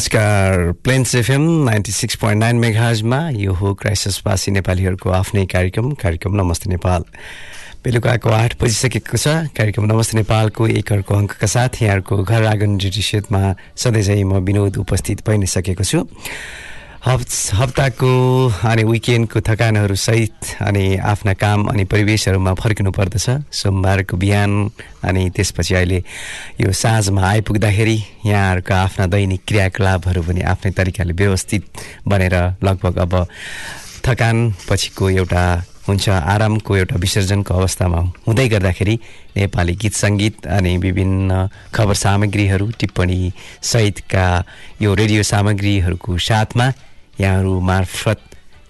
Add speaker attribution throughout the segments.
Speaker 1: नमस्कार। Plains FM ninety six point nine मेघाजमा यो हो क्राइसिसवासी नेपालीहरूको आफ्नै कार्यक्रम कार्यक्रम नमस्ते नेपाल। बेलुकाको आठ बजिसकेको छ। कार्यक्रम नमस्ते नेपालको एक अर्को अङ्कका साथ यहाँहरूको घर आँगन डिटिसेटमा सधैँ म विनोद उपस्थित भइ नै सकेको छु। हप्ताको अनि विकेन्डको थकानहरू सहित अनि आफ्ना काम अनि परिवेशहरूमा फर्किनु पर्दछ सोमबारको बिहान अनि त्यसपछि अहिले यो साँझमा आइपुग्दाखेरि यहाँहरूका आफ्ना दैनिक क्रियाकलापहरू पनि आफ्नै तरिकाले व्यवस्थित बनेर लगभग अब थकान पछिको एउटा हुन्छ आरामको एउटा विसर्जनको अवस्थामा हुँदै गर्दाखेरि नेपाली गीत सङ्गीत अनि विभिन्न खबर सामग्रीहरू टिप्पणी सहितका यो रेडियो सामग्रीहरूको साथमा यहाँहरू मार्फत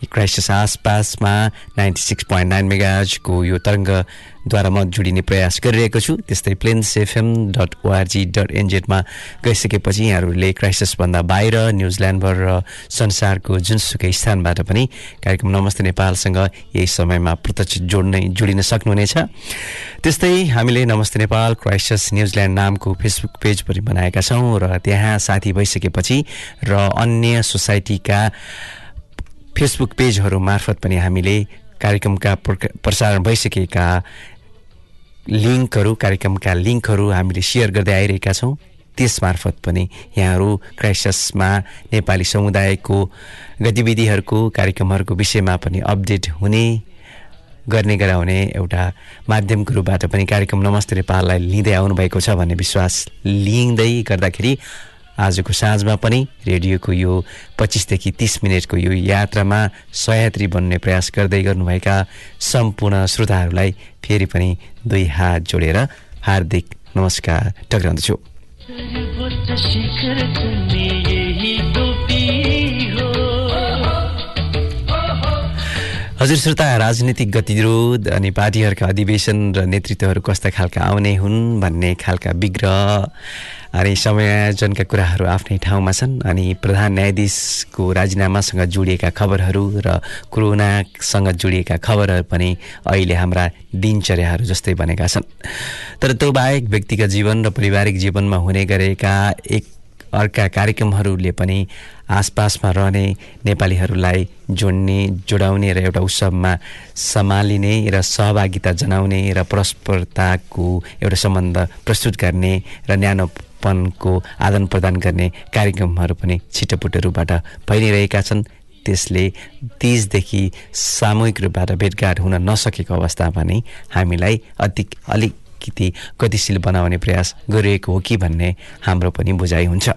Speaker 1: क्राइसिस आसपासमा नाइन्टी सिक्स पोइन्ट नाइन मेगाजको यो तरङ्गद्वारा म जोडिने प्रयास गरिरहेको छु। त्यस्तै Plains FM dot O R G dot एनजेडमा गइसकेपछि यहाँहरूले क्राइसिसभन्दा बाहिर न्युजिल्यान्डभर र संसारको जुनसुकै स्थानबाट पनि कार्यक्रम नमस्ते नेपालसँग यही समयमा प्रत्यक्ष जोड्ने जोडिन सक्नुहुनेछ। त्यस्तै हामीले नमस्ते नेपाल क्राइसिस न्युजिल्यान्ड नामको फेसबुक पेज पनि बनाएका छौँ र त्यहाँ साथी भइसकेपछि र अन्य सोसाइटीका फेसबुक पेजहरू मार्फत पनि हामीले कार्यक्रमका प्रसारण भइसकेका लिङ्कहरू कार्यक्रमका लिङ्कहरू हामीले सेयर गर्दै आइरहेका छौँ। त्यसमार्फत पनि यहाँहरू क्राइसिसमा नेपाली समुदायको गतिविधिहरूको कार्यक्रमहरूको विषयमा पनि अपडेट हुने गर्ने गराउने एउटा माध्यमको रूपबाट पनि कार्यक्रम नमस्ते नेपाललाई लिँदै आउनुभएको छ भन्ने विश्वास लिँदै गर्दाखेरि आजको साँझमा पनि रेडियोको यो पच्चिसदेखि तिस मिनटको यो यात्रामा सयात्री बन्ने प्रयास गर्दै गर्नुभएका सम्पूर्ण श्रोताहरूलाई फेरि पनि दुई हात जोडेर हार्दिक नमस्कार टक्राउँदछु। हजुर श्रोता राजनीतिक गतिरोध अनि पार्टीहरूका अधिवेशन र नेतृत्वहरू कस्ता खालका आउने हुन् भन्ने खालका विग्रह अनि समायोजनका कुराहरू आफ्नै ठाउँमा छन् अनि प्रधान न्यायाधीशको राजीनामासँग जोडिएका खबरहरू र कोरोनासँग जोडिएका खबरहरू पनि अहिले हाम्रा दिनचर्याहरू जस्तै बनेका छन्। तर त्यो बाहेक व्यक्तिगत जीवन र पारिवारिक जीवनमा हुने गरेका एक अर्का कार्यक्रमहरूले पनि आसपासमा रहने नेपालीहरूलाई जोड्ने जोडाउने र एउटा उत्सवमा सम्हालिने र सहभागिता जनाउने र परस्परताको एउटा सम्बन्ध प्रस्तुत गर्ने र न्यानोपनको आदान प्रदान गर्ने कार्यक्रमहरू पनि छिटोपुटो रूपबाट भइ नै रहेका छन्। त्यसले तिजदेखि सामूहिक रूपबाट भेटघाट हुन नसकेको अवस्थामा नै हामीलाई अधिक अलिक अलिकति गतिशील बनाउने प्रयास गरिएको हो कि भन्ने हाम्रो पनि बुझाइ हुन्छ।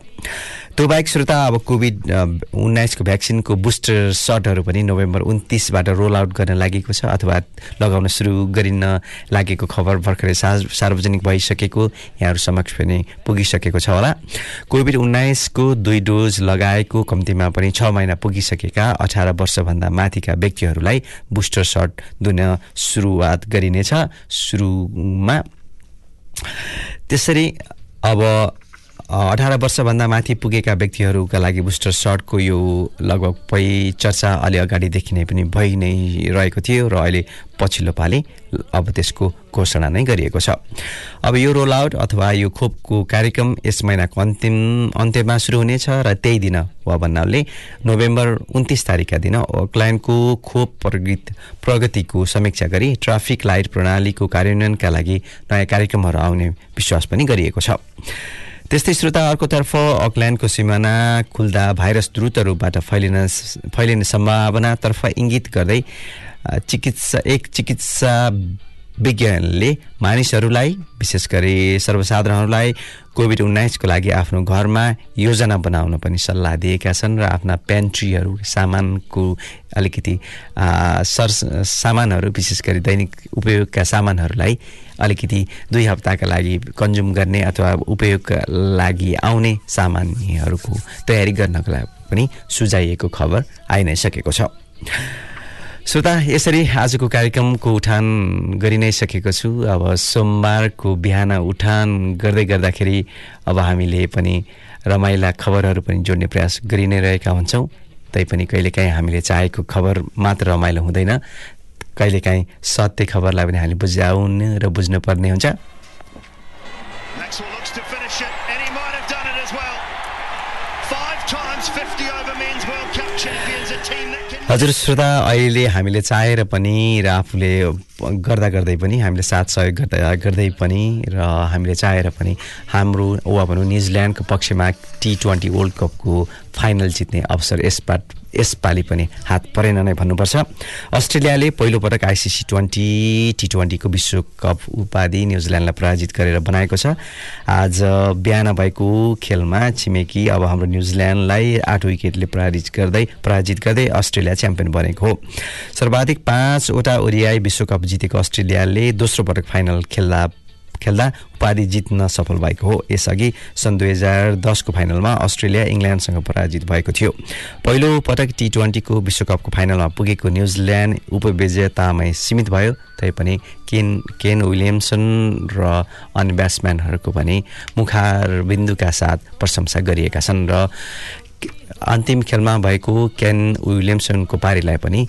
Speaker 1: त्यो बाहेक श्रोता अब कोभिड उन्नाइसको भ्याक्सिनको बुस्टर सटहरू पनि नोभेम्बर उन्तिसबाट रोल आउट गर्न लागेको छ अथवा लगाउन सुरु गरिन लागेको खबर भर्खरै सार्वजनिक भइसकेको यहाँहरू समक्ष पनि पुगिसकेको छ होला। कोभिड उन्नाइसको दुई डोज लगाएको कम्तीमा पनि छ महिना पुगिसकेका अठार वर्षभन्दा माथिका व्यक्तिहरूलाई बुस्टर सट दिन सुरुवात गरिनेछ सुरुमा। त्यसरी अब अठार वर्षभन्दा माथि पुगेका व्यक्तिहरूका लागि बुस्टर सटको यो लगभग पै चर्चा अलि अगाडिदेखि नै पनि भइ नै रहेको थियो र अहिले पछिल्लो पालि अब त्यसको घोषणा नै गरिएको छ। अब यो रोल आउट अथवा यो खोपको कार्यक्रम यस महिनाको अन्तिम अन्त्यमा सुरु हुनेछ र त्यही दिन वा भन्नाले नोभेम्बर उन्तिस तारिकका दिन ओक्ल्यान्डको खोप प्रगति प्रगतिको समीक्षा गरी ट्राफिक लाइट प्रणालीको कार्यान्वयनका लागि नयाँ कार्यक्रमहरू आउने विश्वास पनि गरिएको छ। त्यस्तै श्रोता अर्कोतर्फ अकल्यान्डको सिमाना खुल्दा भाइरस द्रुत रूपबाट फैलिन फैलिने सम्भावनातर्फ इङ्गित गर्दै चिकित्सा एक चिकित्सा विज्ञानले मानिसहरूलाई विशेष गरी सर्वसाधारणहरूलाई कोभिड उन्नाइसको लागि आफ्नो घरमा योजना बनाउन पनि सल्लाह दिएका छन् र आफ्ना पेन्ट्रीहरू सामानको अलिकति सर सामानहरू विशेष गरी दैनिक उपयोगका सामानहरूलाई अलिकति दुई हप्ताका लागि कन्ज्युम गर्ने अथवा उपयोगका लागि आउने सामानहरूको तयारी गर्नको लागि पनि सुझाइएको खबर आइ नै सकेको छ। श्रोता यसरी आजको कार्यक्रमको उठान गरि नै सकेको छु। अब सोमबारको बिहान उठान गर्दै गर्दाखेरि अब हामीले पनि रमाइला खबरहरू पनि जोड्ने प्रयास गरि नै रहेका हुन्छौँ। तैपनि कहिलेकाहीँ हामीले चाहेको खबर मात्र रमाइलो हुँदैन। कहिलेकाहीँ सत्य खबरलाई पनि हामीले बुझाउनु र बुझ्नुपर्ने हुन्छ। हजुर श्रोता अहिले हामीले चाहेर पनि र आफूले गर्दा गर्दै पनि हामीले साथ सहयोग गर्दा गर्दै पनि र हामीले चाहेर पनि हाम्रो वा भनौँ न्युजिल्यान्डको पक्षमा टी ट्वेन्टी वर्ल्ड कपको फाइनल जित्ने अवसर यसबाट यसपालि पनि हात परेन नै भन्नुपर्छ। अस्ट्रेलियाले पहिलोपटक आइसिसी ट्वेन्टी टी ट्वेन्टीको विश्वकप उपाधि न्युजिल्यान्डलाई पराजित गरेर बनाएको छ। आज बिहान भएको खेलमा छिमेकी अब हाम्रो न्युजिल्यान्डलाई आठ विकेटले पराजित गर्दै पराजित गर्दै अस्ट्रेलिया च्याम्पियन बनेको हो। सर्वाधिक पाँचवटा ओरियाई विश्वकप जितेको अस्ट्रेलियाले दोस्रो पटक फाइनल खेल्दा खेल्दा उपाधि जित्न सफल भएको हो। यसअघि सन् दुई हजार दसको फाइनलमा अस्ट्रेलिया इङ्ल्यान्डसँग पराजित भएको थियो। पहिलो पटक टी ट्वेन्टीको विश्वकपको फाइनलमा पुगेको न्युजिल्यान्ड उपविजेतामै सीमित भयो। तैपनि केन केन विलियमसन र अन्य ब्याट्सम्यानहरूको पनि मुखार बिन्दुका साथ प्रशंसा गरिएका छन् र अन्तिम खेलमा भएको केन विलियमसनको पारीलाई पनि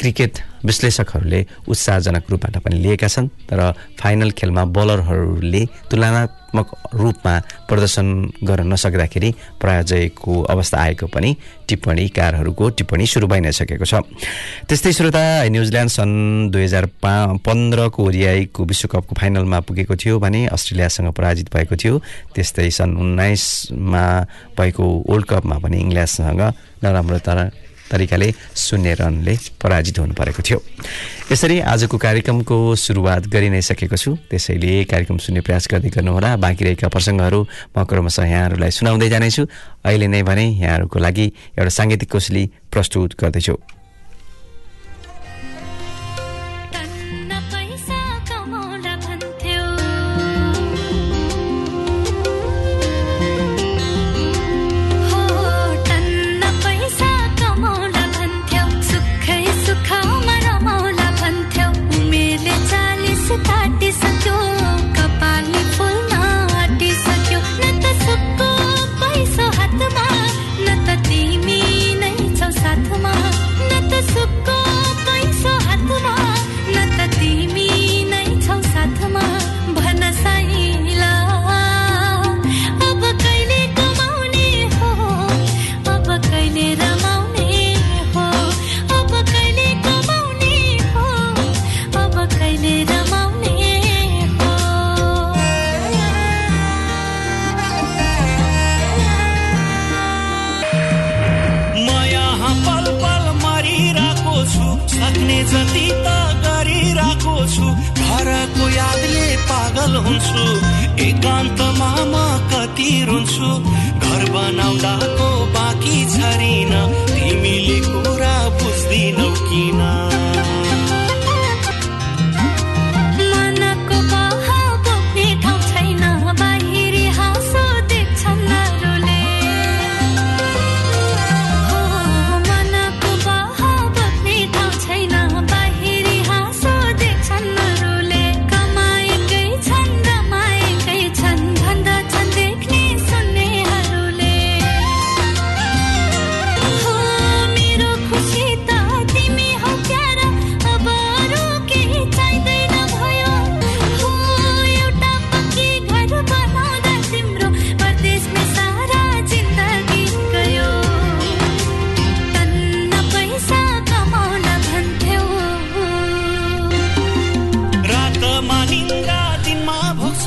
Speaker 1: क्रिकेट विश्लेषकहरूले उत्साहजनक रूपबाट पनि लिएका छन् तर फाइनल खेलमा बलरहरूले तुलनात्मक रूपमा प्रदर्शन गर्न नसक्दाखेरि पराजयको अवस्था आएको पनि टिप्पणीकारहरूको टिप्पणी सुरु भइ नै सकेको छ। त्यस्तै श्रोता न्युजिल्यान्ड सन् दुई हजार पा पन्ध्रको ओरियाईको विश्वकपको फाइनलमा पुगेको थियो भने अस्ट्रेलियासँग पराजित भएको थियो। त्यस्तै सन् उन्नाइसमा भएको वर्ल्ड कपमा पनि इङ्ल्यान्डसँग नराम्रो तर तरिकाले शून्य रनले पराजित हुनु परेको थियो। यसरी आजको कार्यक्रमको सुरुवात गरि नै सकेको छु। त्यसैले कार्यक्रम सुन्ने प्रयास गर्दै गर्नुहोला। बाँकी रहेका प्रसङ्गहरू म क्रमशः यहाँहरूलाई सुनाउँदै जानेछु। अहिले नै भने यहाँहरूको लागि एउटा साङ्गीतिक कोसली प्रस्तुत गर्दैछु।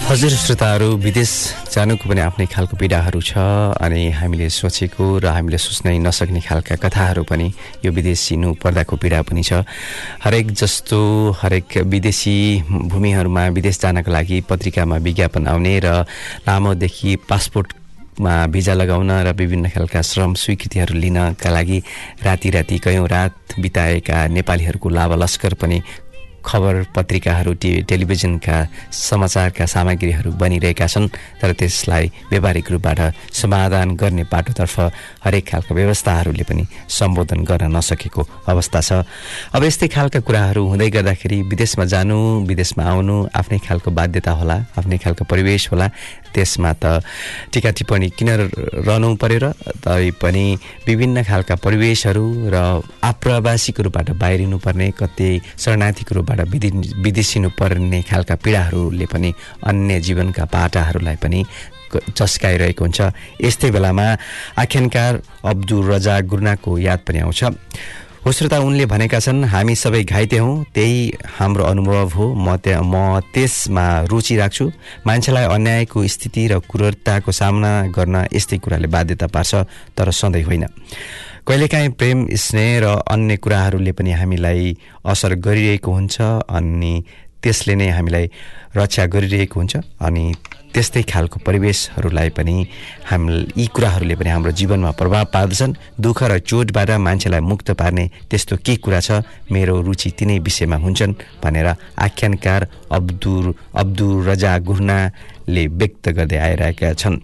Speaker 1: हजुर श्रोताहरू विदेश जानुको पनि आफ्नै खालको पीडाहरू छ अनि हामीले सोचेको र हामीले सोच्नै नसक्ने खालका कथाहरू पनि यो विदेशिनु पर्दाको पीडा पनि छ। हरेक जस्तो हरेक विदेशी भूमिहरूमा विदेश जानको लागि पत्रिकामा विज्ञापन आउने र लामोदेखि पासपोर्टमा भिजा लगाउन र विभिन्न खालका श्रम स्वीकृतिहरू लिनका लागि राति राति कयौँ रात बिताएका नेपालीहरूको लाभलस्कर पनि खबर पत्रिकाहरू टे टेलिभिजनका समाचारका सामग्रीहरू बनिरहेका छन् तर त्यसलाई व्यावहारिक रूपबाट समाधान गर्ने बाटोतर्फ हरेक खालका व्यवस्थाहरूले पनि सम्बोधन गर्न नसकेको अवस्था छ। अब यस्तै खालका कुराहरू हुँदै गर्दाखेरि विदेशमा जानु विदेशमा आउनु आफ्नै खालको बाध्यता होला आफ्नै खालको परिवेश होला त्यसमा त टिका टिप्पणी किन रहनु पऱ्यो र तैपनि विभिन्न खालका परिवेशहरू र आप्रवासीको रूपबाट बाहिरिनु पर्ने कति शरणार्थीको रूपबाट विदि विदेशिनु पर्ने खालका पीडाहरूले पनि अन्य जीवनका पाटाहरूलाई पनि चस्काइरहेको हुन्छ। यस्तै बेलामा आख्यानकार अब्दुल रजा गुर्नाको याद पनि आउँछ। हो श्रोता उनले भनेका छन् हामी सबै घाइते हौँ त्यही हाम्रो अनुभव हो। म त्यहाँ म त्यसमा रुचि राख्छु। मान्छेलाई अन्यायको स्थिति र क्रूरताको सामना गर्न यस्तै कुराले बाध्यता पार्छ तर सधैँ होइन। कहिलेकाहीँ प्रेम स्नेह र अन्य कुराहरूले पनि हामीलाई असर गरिरहेको हुन्छ अनि त्यसले नै हामीलाई रक्षा गरिरहेको हुन्छ अनि त्यस्तै खालको परिवेशहरूलाई पनि हाम यी कुराहरूले पनि हाम्रो जीवनमा प्रभाव पार्दछन्। दुःख र चोटबाट मान्छेलाई मुक्त पार्ने त्यस्तो के कुरा छ मेरो रुचि तिनै विषयमा हुन्छन् भनेर आख्यानकार अब्दुल अब्दुल रजा गुर्नाले व्यक्त गर्दै आइरहेका छन्।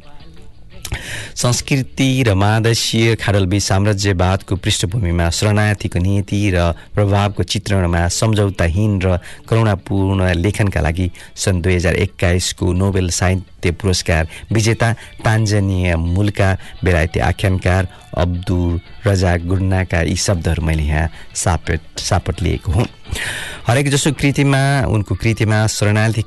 Speaker 1: संस्कृति र महादेशीय खाडलबी साम्राज्यवादको पृष्ठभूमिमा शरणार्थीको नीति र प्रभावको चित्रणमा सम्झौताहीन र करुणापूर्ण लेखनका लागि सन् दुई हजार एक्काइसको नोबेल साहित्य पुरस्कार विजेता तान्जानिया मूलका बेलायती आख्यानकार अब्दुल रजा गुर्नाका यी शब्दहरू मैले यहाँ सापेट सापट लिएको हुँ। हरेक जसो कृतिमा उनको कृतिमा शरणार्थी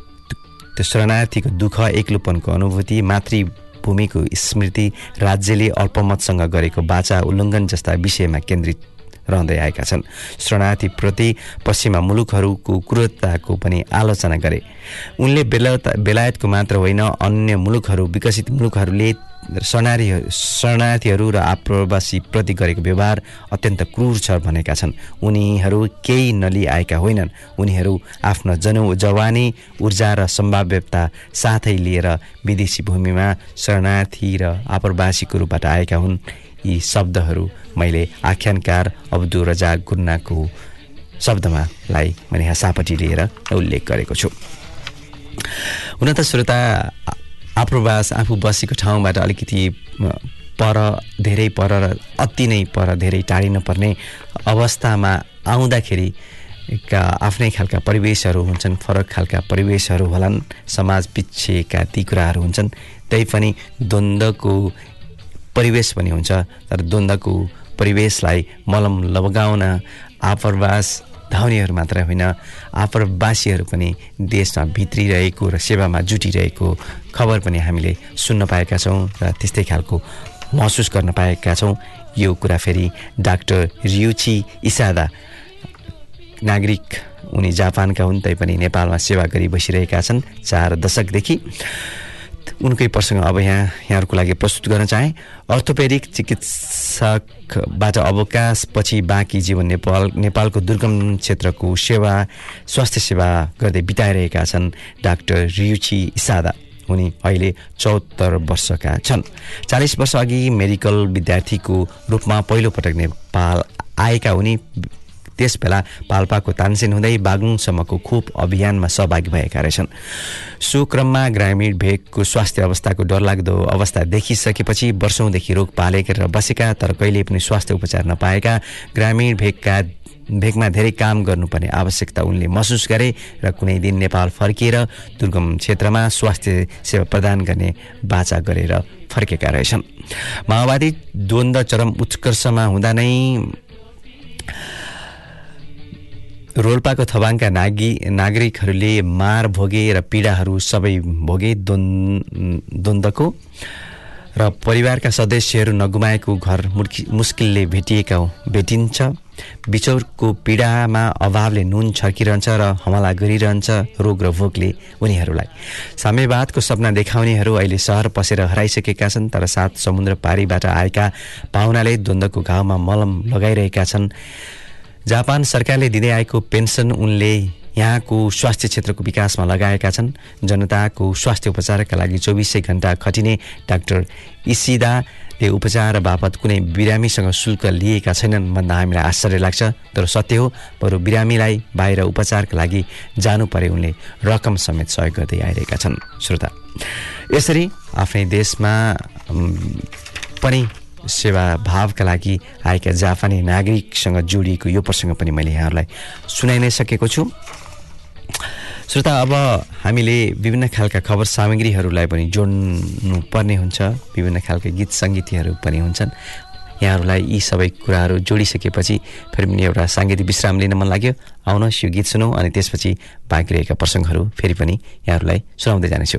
Speaker 1: शरणार्थीको दुःख एक्लोपनको अनुभूति मातृ भूमिको स्मृति राज्यले अल्पमतसँग गरेको बाचा उल्लङ्घन जस्ता विषयमा केन्द्रित रहँदै आएका छन्। शरणार्थीप्रति पश्चिमा मुलुकहरूको क्रूरताको पनि आलोचना गरे। उनले बेला बेलायतको मात्र होइन अन्य मुलुकहरू विकसित मुलुकहरूले शरणार्थी शरणार्थीहरू र आप्रवासीप्रति गरेको व्यवहार अत्यन्त क्रूर छ भनेका छन्। उनीहरू केही नलिआएका होइनन्। उनीहरू आफ्नो जन जवानी ऊर्जा र सम्भाव्यता साथै लिएर विदेशी भूमिमा शरणार्थी र आप्रवासीको रूपबाट आएका हुन्। यी शब्दहरू मैले आख्यानकार अब्दुल रजा गुन्नाको शब्दमालाई मैले यहाँ सापट्टि लिएर उल्लेख गरेको छु। हुन त श्रोता आप्रवास आफू बसेको ठाउँबाट अलिकति पर धेरै पर र अति नै पर धेरै टाढिन पर्ने अवस्थामा आउँदाखेरि आफ्नै खालका परिवेशहरू हुन्छन् फरक खालका परिवेशहरू होलान् समाज पिछेका ती कुराहरू हुन्छन् त्यही पनि द्वन्द्वको परिवेश पनि हुन्छ। तर द्वन्द्वको परिवेशलाई मलम लगाउन आप्रवास धाउनेहरू मात्र होइन आप्रवासीहरू पनि देशमा भित्रिरहेको र सेवामा जुटिरहेको खबर पनि हामीले सुन्न पाएका छौँ र त्यस्तै खालको महसुस गर्न पाएका छौँ। यो कुरा फेरि डाक्टर रियुची इसादा नागरिक उनी जापानका हुन् तैपनि नेपालमा सेवा गरी बसिरहेका छन् चार दशकदेखि। उनकै प्रसङ्ग अब यहाँ यहाँहरूको लागि प्रस्तुत गर्न चाहे। अर्थोपेडिक चिकित्सकबाट अवकाशपछि बाँकी जीवन नेपाल नेपालको दुर्गम क्षेत्रको सेवा स्वास्थ्य सेवा गर्दै बिताइरहेका छन् डाक्टर रियुची इसादा। उनी अहिले चौहत्तर वर्षका छन्। चालिस वर्ष अघि मेडिकल विद्यार्थीको रूपमा पहिलोपटक नेपाल आएका उनी त्यस बेला पाल्पाको तानसेन हुँदै बागलुङसम्मको खोप अभियानमा सहभागी भएका रहेछन्। सो क्रममा ग्रामीण भेगको स्वास्थ्य अवस्थाको डरलाग्दो अवस्था देखिसकेपछि वर्षौँदेखि रोग पालेर बसेका तर कहिले पनि स्वास्थ्य उपचार नपाएका ग्रामीण भेगका भेगमा धेरै काम गर्नुपर्ने आवश्यकता उनले महसुस गरे र कुनै दिन नेपाल फर्किएर दुर्गम क्षेत्रमा स्वास्थ्य सेवा प्रदान गर्ने बाचा गरेर फर्केका रहेछन्। माओवादी द्वन्द्व चरम उत्कर्षमा हुँदा नै रोल्पाको थबाङका नागी नागरिकहरूले मार भोगे र पीडाहरू सबै भोगे द्वन्द्वको र परिवारका सदस्यहरू नगुमाएको घर मुस्किलले भेटिएका भेटिन्छ। बिचौरको पीडामा अभावले नुन छर्किरहन्छ र हमला गरिरहन्छ रोग र भोकले उनीहरूलाई। साम्यवादको सपना देखाउनेहरू अहिले सहर पसेर हराइसकेका छन् तर सात समुद्र पारीबाट आएका पाहुनाले द्वन्द्वको घाउमा मलम लगाइरहेका छन्। जापान सरकारले दिँदै आएको पेन्सन उनले यहाँको स्वास्थ्य क्षेत्रको विकासमा लगाएका छन्। जनताको स्वास्थ्य उपचारका लागि चौबिसै घन्टा खटिने डाक्टर इसिदाले उपचार बापत कुनै बिरामीसँग शुल्क लिएका छैनन् भन्दा हामीलाई आश्चर्य लाग्छ। तर सत्य हो बरु बिरामीलाई बाहिर उपचारका लागि जानु परे उनले रकम समेत सहयोग गर्दै आइरहेका छन्। श्रोता यसरी आफ्नै देशमा पनि सेवा भावका लागि आएका जापानी नागरिकसँग जोडिएको यो प्रसङ्ग पनि मैले यहाँहरूलाई सुनाइ नै सकेको छु। श्रोता अब हामीले विभिन्न खालका खबर सामग्रीहरूलाई पनि जोड्नु पर्ने हुन्छ। विभिन्न खालका गीत सङ्गीतहरू पनि हुन्छन्। यहाँहरूलाई यी सबै कुराहरू जोडिसकेपछि फेरि पनि एउटा साङ्गीतिक विश्राम लिन मन लाग्यो। आउनुहोस् यो गीत सुनौँ अनि त्यसपछि बाँकी रहेका प्रसङ्गहरू फेरि पनि यहाँहरूलाई सुनाउँदै जानेछु।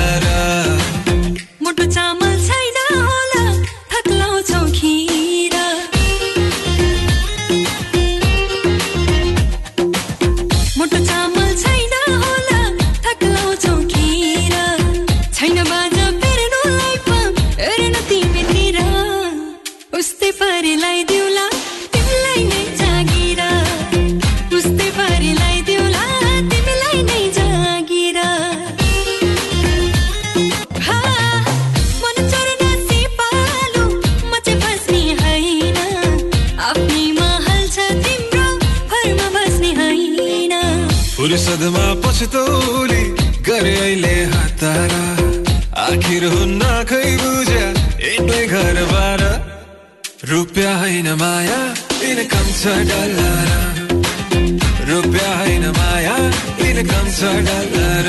Speaker 1: आखिर हुन्न खै बुझ्या? एकै घरबाट रुपियाँ होइन माया इनकम छ डलर रुपियाँ होइन माया इनकम छ डलर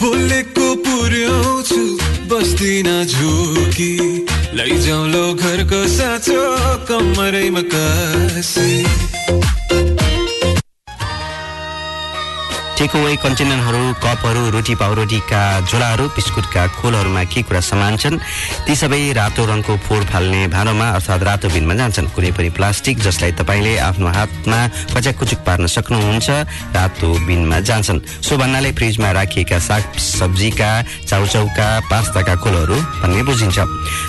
Speaker 1: बोलेको पुर्याउँछु बस्दिन झुकी। लैजाउँ लो घरको साँचो कमरैमा कसी। टेकअवे कन्टेनरहरू कपहरू रोटी पाउरोटीका झोलाहरू बिस्कुटका खोलहरूमा के कुरा सामान छन् ती सबै रातो रङको फोहोर फाल्ने भाँडोमा अर्थात् रातो बिनमा जान्छन्। कुनै पनि प्लास्टिक जसलाई तपाईँले आफ्नो हातमा कच्याकुचुक पार्न सक्नुहुन्छ रातो बिनमा जान्छन्। सो भन्नाले फ्रिजमा राखिएका साग सब्जीका चाउचाउका पास्ताका खोलहरू भन्ने बुझिन्छ।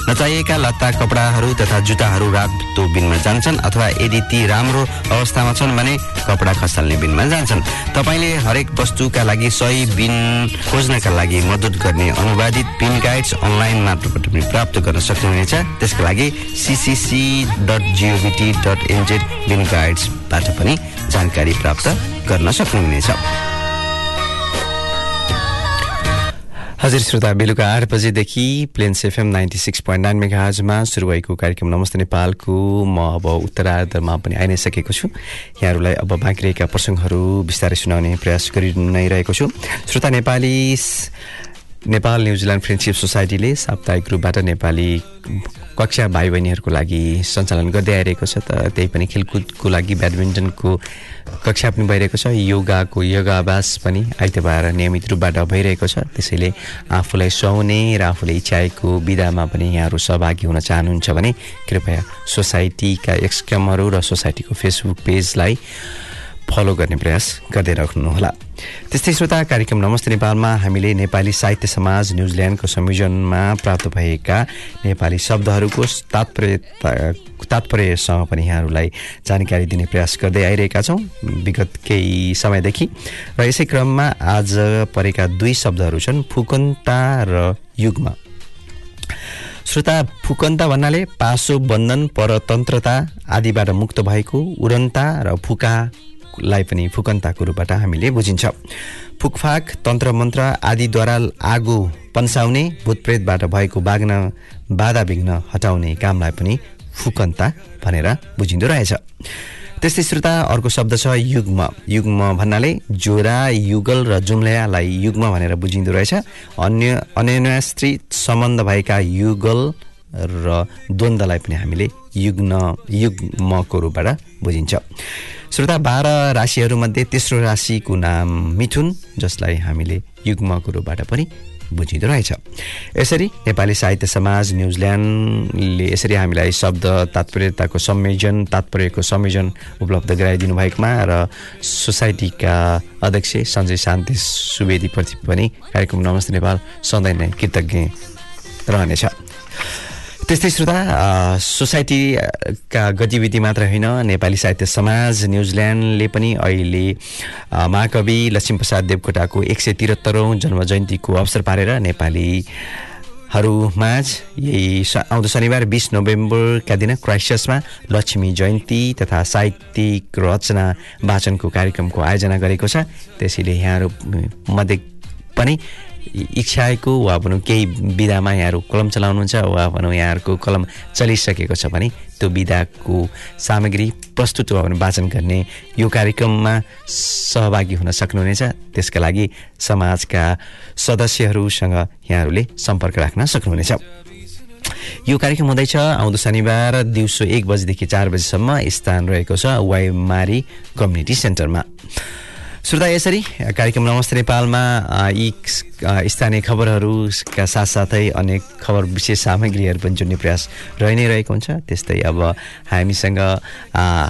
Speaker 1: नचाहिएका लत्ता कपडाहरू तथा जुत्ताहरू रातो बिनमा जान्छन् अथवा यदि ती राम्रो अवस्थामा छन् भने कपडा खसाल्ने बिनमा जान्छन्। तपाईँले वस्तुका लागि सही बिन खोज्नका लागि मद्दत गर्ने अनुवादित पिन गाइड्स अनलाइन मार्फत पनि प्राप्त गर्न सक्नुहुनेछ। त्यसका लागि सिसिसी डट जिओबिटी डट बिन गाइड्सबाट पनि जानकारी प्राप्त गर्न सक्नुहुनेछ। हजुर श्रोता बेलुका आठ बजेदेखि Plains FM ninety six point nine मेगाजमा सुरु भएको कार्यक्रम नमस्ते नेपालको। म अब उत्तरार्धमा पनि आइ नै सकेको छु। यहाँहरूलाई अब बाँकी रहेका प्रसङ्गहरू बिस्तारै सुनाउने प्रयास गरि नै रहेको छु। श्रोता Nepali Nepal New Zealand friendship सोसाइटीले साप्ताहिक रूपबाट नेपाली कक्षा भाइ बहिनीहरूको लागि सञ्चालन गर्दै आइरहेको छ त त्यही पनि खेलकुदको लागि ब्याडमिन्टनको कक्षा पनि भइरहेको छ। योगाको योगाभ्यास पनि आइतबार नियमित रूपबाट भइरहेको छ। त्यसैले आफूलाई सुहाउने र आफूले इच्छाएको विधामा पनि यहाँहरू सहभागी हुन चाहनुहुन्छ भने कृपया सोसाइटीका एक्सक्रमहरू र सोसाइटीको फेसबुक पेजलाई फलो गर्ने प्रयास गर्दै राख्नुहोला। त्यस्तै श्रोता कार्यक्रम नमस्ते नेपालमा। हामीले नेपाली साहित्य समाज न्युजिल्यान्डको संयोजनमा प्राप्त भएका नेपाली शब्दहरूको तात्पर्य तात्पर्यसँग पनि यहाँहरूलाई जानकारी दिने प्रयास गर्दै आइरहेका छौँ। विगत केही समयदेखि र यसै क्रममा आज परेका दुई शब्दहरू छन् फुकन्ता र युगमा। श्रोता फुकन्ता भन्नाले पासो बन्धन परतन्त्रता आदिबाट मुक्त भएको उडन्ता र फुका लाई पनि फुकन्ताको रूपबाट हामीले बुझिन्छ। फुकफाक तन्त्र मन्त्र आदिद्वारा आगो पन्साउने भूतप्रेतबाट भएको बाग्न बाधा विघ्न हटाउने कामलाई पनि फुकन्ता भनेर बुझिँदो रहेछ। त्यस्तै श्रोता अर्को शब्द छ युग्म। युग्म भन्नाले जोरा युगल र जुम्ल्यालाई युग्म भनेर बुझिँदो रहेछ। अन्य अन्यस्त्री सम्बन्ध भएका युगल र द्वन्द्वलाई पनि हामीले युग्न युग्मको रूपबाट बुझिन्छ। श्रोता बाह्र राशिहरूमध्ये तेस्रो राशिको नाम मिथुन जसलाई हामीले युग्मको रूपबाट पनि बुझिँदो रहेछ। यसरी नेपाली साहित्य समाज न्युजिल्यान्डले यसरी हामीलाई शब्द तात्पर्यताको संयोजन तात्पर्यको संयोजन उपलब्ध गराइदिनु भएकोमा र सोसाइटीका अध्यक्ष सञ्जय शान्ति सुवेदीप्रति पनि कार्यक्रम नमस्ते नेपाल सधैँ नै कृतज्ञ रहनेछ। त्यस्तै श्रोता सोसाइटीका गतिविधि मात्र होइन नेपाली साहित्य समाज न्युजिल्यान्डले पनि अहिले महाकवि लक्ष्मीप्रसाद देवकोटाको एक सय त्रिहत्तरौँ जन्म जयन्तीको अवसर पारेर नेपालीहरूमाझ यही आउँदो शनिबार बिस नोभेम्बरका दिन क्राइस्टमा लक्ष्मी जयन्ती तथा साहित्यिक रचना वाचनको कार्यक्रमको आयोजना गरेको छ। त्यसैले यहाँहरू मध्ये पनि इच्छाएको वा भनौँ केही विधामा यहाँहरू कलम चलाउनुहुन्छ वा भनौँ यहाँहरूको कलम चलिसकेको छ भने त्यो विधाको सामग्री प्रस्तुत वा भने वाचन गर्ने यो कार्यक्रममा सहभागी हुन सक्नुहुनेछ। त्यसका लागि समाजका सदस्यहरूसँग यहाँहरूले सम्पर्क राख्न सक्नुहुनेछ। यो कार्यक्रम हुँदैछ। आउँदो शनिबार दिउँसो एक बजीदेखि चार बजीसम्म स्थान रहेको छ वाइमारी कम्युनिटी सेन्टरमा। श्रोता यसरी कार्यक्रम नमस्ते नेपालमा यी स्थानीय खबरहरूका साथसाथै अनेक खबर विशेष सामग्रीहरू पनि जुन्ने प्रयास रहि नै रहेको हुन्छ। त्यस्तै अब हामीसँग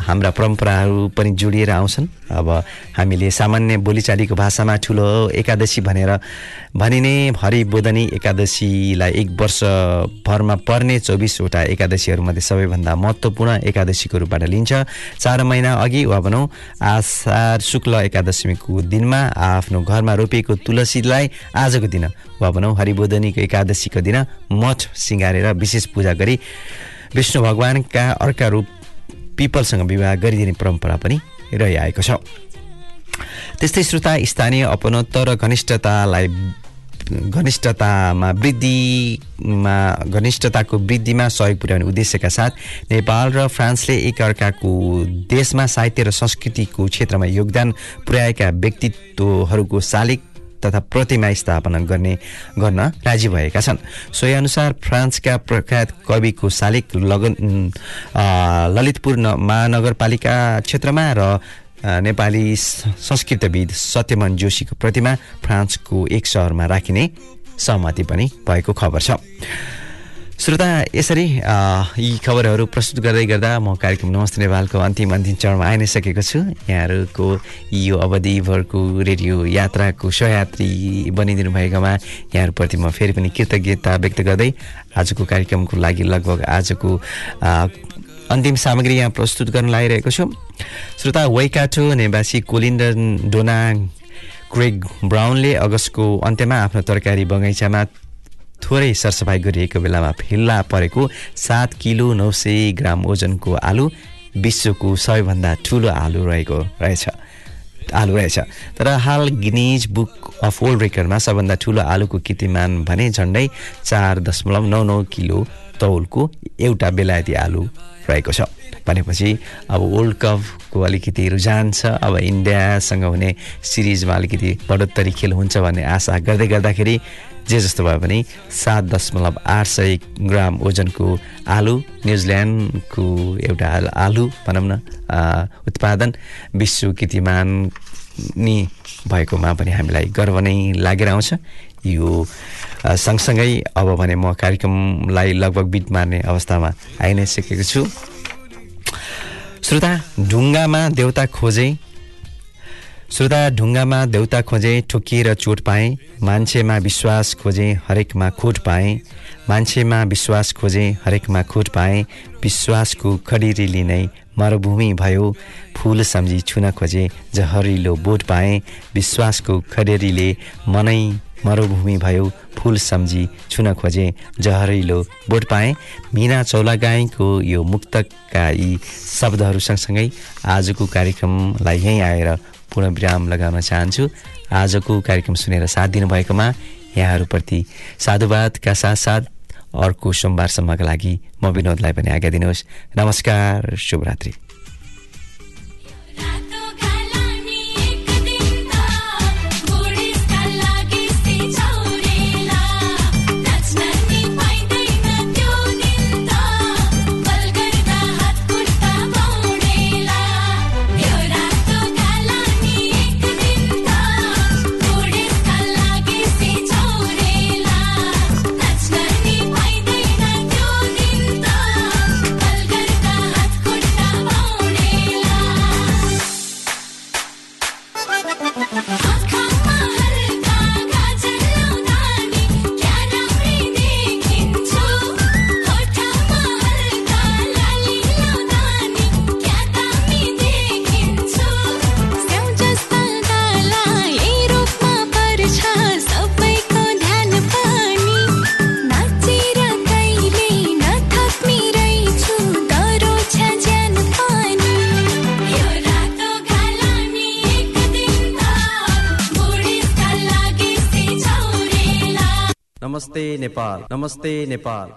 Speaker 1: हाम्रा परम्पराहरू पनि जोडिएर आउँछन्। अब हामीले सामान्य बोलीचालीको भाषामा ठुलो एकादशी भनेर भनिने हरिबोधनी एकादशीलाई एक वर्षभरमा पर्ने चौबिसवटा एकादशीहरूमध्ये सबैभन्दा महत्त्वपूर्ण एकादशीको रूपबाट लिन्छ चार महिना अघि वा भनौँ आषाढ शुक्ल एकादशीको दिनमा आफ्नो घरमा रोपिएको तुलसीलाई आजको दिन वा भनौँ हरिबोधनीको एकादशीको दिन मठ सिँगारेर विशेष पूजा गरी विष्णु भगवान्का अर्का रूप पिपलसँग विवाह गरिदिने परम्परा पनि रहिआएको छ। त्यस्तै श्रोता स्थानीय अपनत्व र घनिष्ठतालाई घनिष्ठतामा वृद्धिमा घनिष्ठताको वृद्धिमा सहयोग पुर्याउने उद्देश्यका साथ नेपाल र फ्रान्सले एकअर्काको देशमा साहित्य र संस्कृतिको क्षेत्रमा योगदान पुर्याएका व्यक्तित्वहरूको शालिक तथा प्रतिमा स्थापना गर्ने गर्न राजी भएका छन्। सोही अनुसार फ्रान्सका प्रख्यात कविको शालिक लगन ललितपुर महानगरपालिका क्षेत्रमा र नेपाली संस्कृतविद सत्यमन जोशीको प्रतिमा फ्रान्सको एक सहरमा राखिने सहमति पनि भएको खबर छ। श्रोता यसरी यी खबरहरू प्रस्तुत गर्दै गर्दा म कार्यक्रम नमस्ते नेपालको अन्तिम अन्तिम चरणमा आइ नै सकेको छु। यहाँहरूको यो अवधिभरको रेडियो यात्राको सहयात्री बनिदिनु भएकोमा यहाँहरूप्रति म फेरि पनि कृतज्ञता व्यक्त गर्दै आजको कार्यक्रमको लागि लगभग आजको अन्तिम सामग्री यहाँ प्रस्तुत गर्न लागिरहेको छु। श्रोता वैकाठो निवासी कोलिन्डर डोना क्रेग ब्राउनले अगस्तको अन्त्यमा आफ्नो तरकारी बगैँचामा थोरै सरसफाइ गरिएको बेलामा फिल्ला परेको सात किलो नौ सय ग्राम ओजनको आलु विश्वको सबैभन्दा ठुलो आलु रहेको रहेछ। आलु रहेछ। तर हाल गिनिज बुक अफ वर्ल्ड रेकर्डमा सबभन्दा ठुलो आलुको कीर्तिमान भने झन्डै चार दशमलव नौ नौ किलो तौलको एउटा बेलायती आलु रहेको छ। भनेपछि अब वर्ल्ड कपको अलिकति रुझान छ अब इन्डियासँग हुने सिरिजमा अलिकति बढोत्तरी खेल हुन्छ भन्ने आशा गर्दै गर्दाखेरि जे जस्तो भए पनि सात दशमलव आठ सय ग्राम ओजनको आलु न्युजिल्यान्डको एउटा आलु भनौँ न उत्पादन विश्व कीर्तिमान नि भएकोमा पनि हामीलाई गर्व नै लागेर आउँछ। यो सँगसँगै अब भने म कार्यक्रमलाई लगभग बिट मार्ने अवस्थामा आइ नै सकेको छु। श्रोता ढुङ्गामा देउता खोजे। श्रोता ढुङ्गामा देउता खोजे ठोकिएर चोट पाएँ। मान्छेमा विश्वास खोजे हरेकमा खोट पाएँ। मान्छेमा विश्वास खोजे हरेकमा खोट पाएँ। विश्वासको खडिरी नै मरुभूमि भयो। फुल सम्झी छुन खोजे जहरिलो बोट पाएँ। विश्वासको खडेरीले मनै मरुभूमि भयो फुल सम्झी छुन खोजे जहरिलो बोट पाएँ। मिना चौलागाईको यो मुक्तका यी शब्दहरू सँगसँगै आजको कार्यक्रमलाई यहीँ आएर पूर्ण विराम लगाउन चाहन्छु। आजको कार्यक्रम सुनेर साथ दिनुभएकोमा यहाँहरूप्रति साधुवादका साथसाथ अर्को सोमबारसम्मका लागि म विनोदलाई पनि आज्ञा दिनुहोस्। नमस्कार शुभरात्रि। नेपाल नमस्ते नेपाल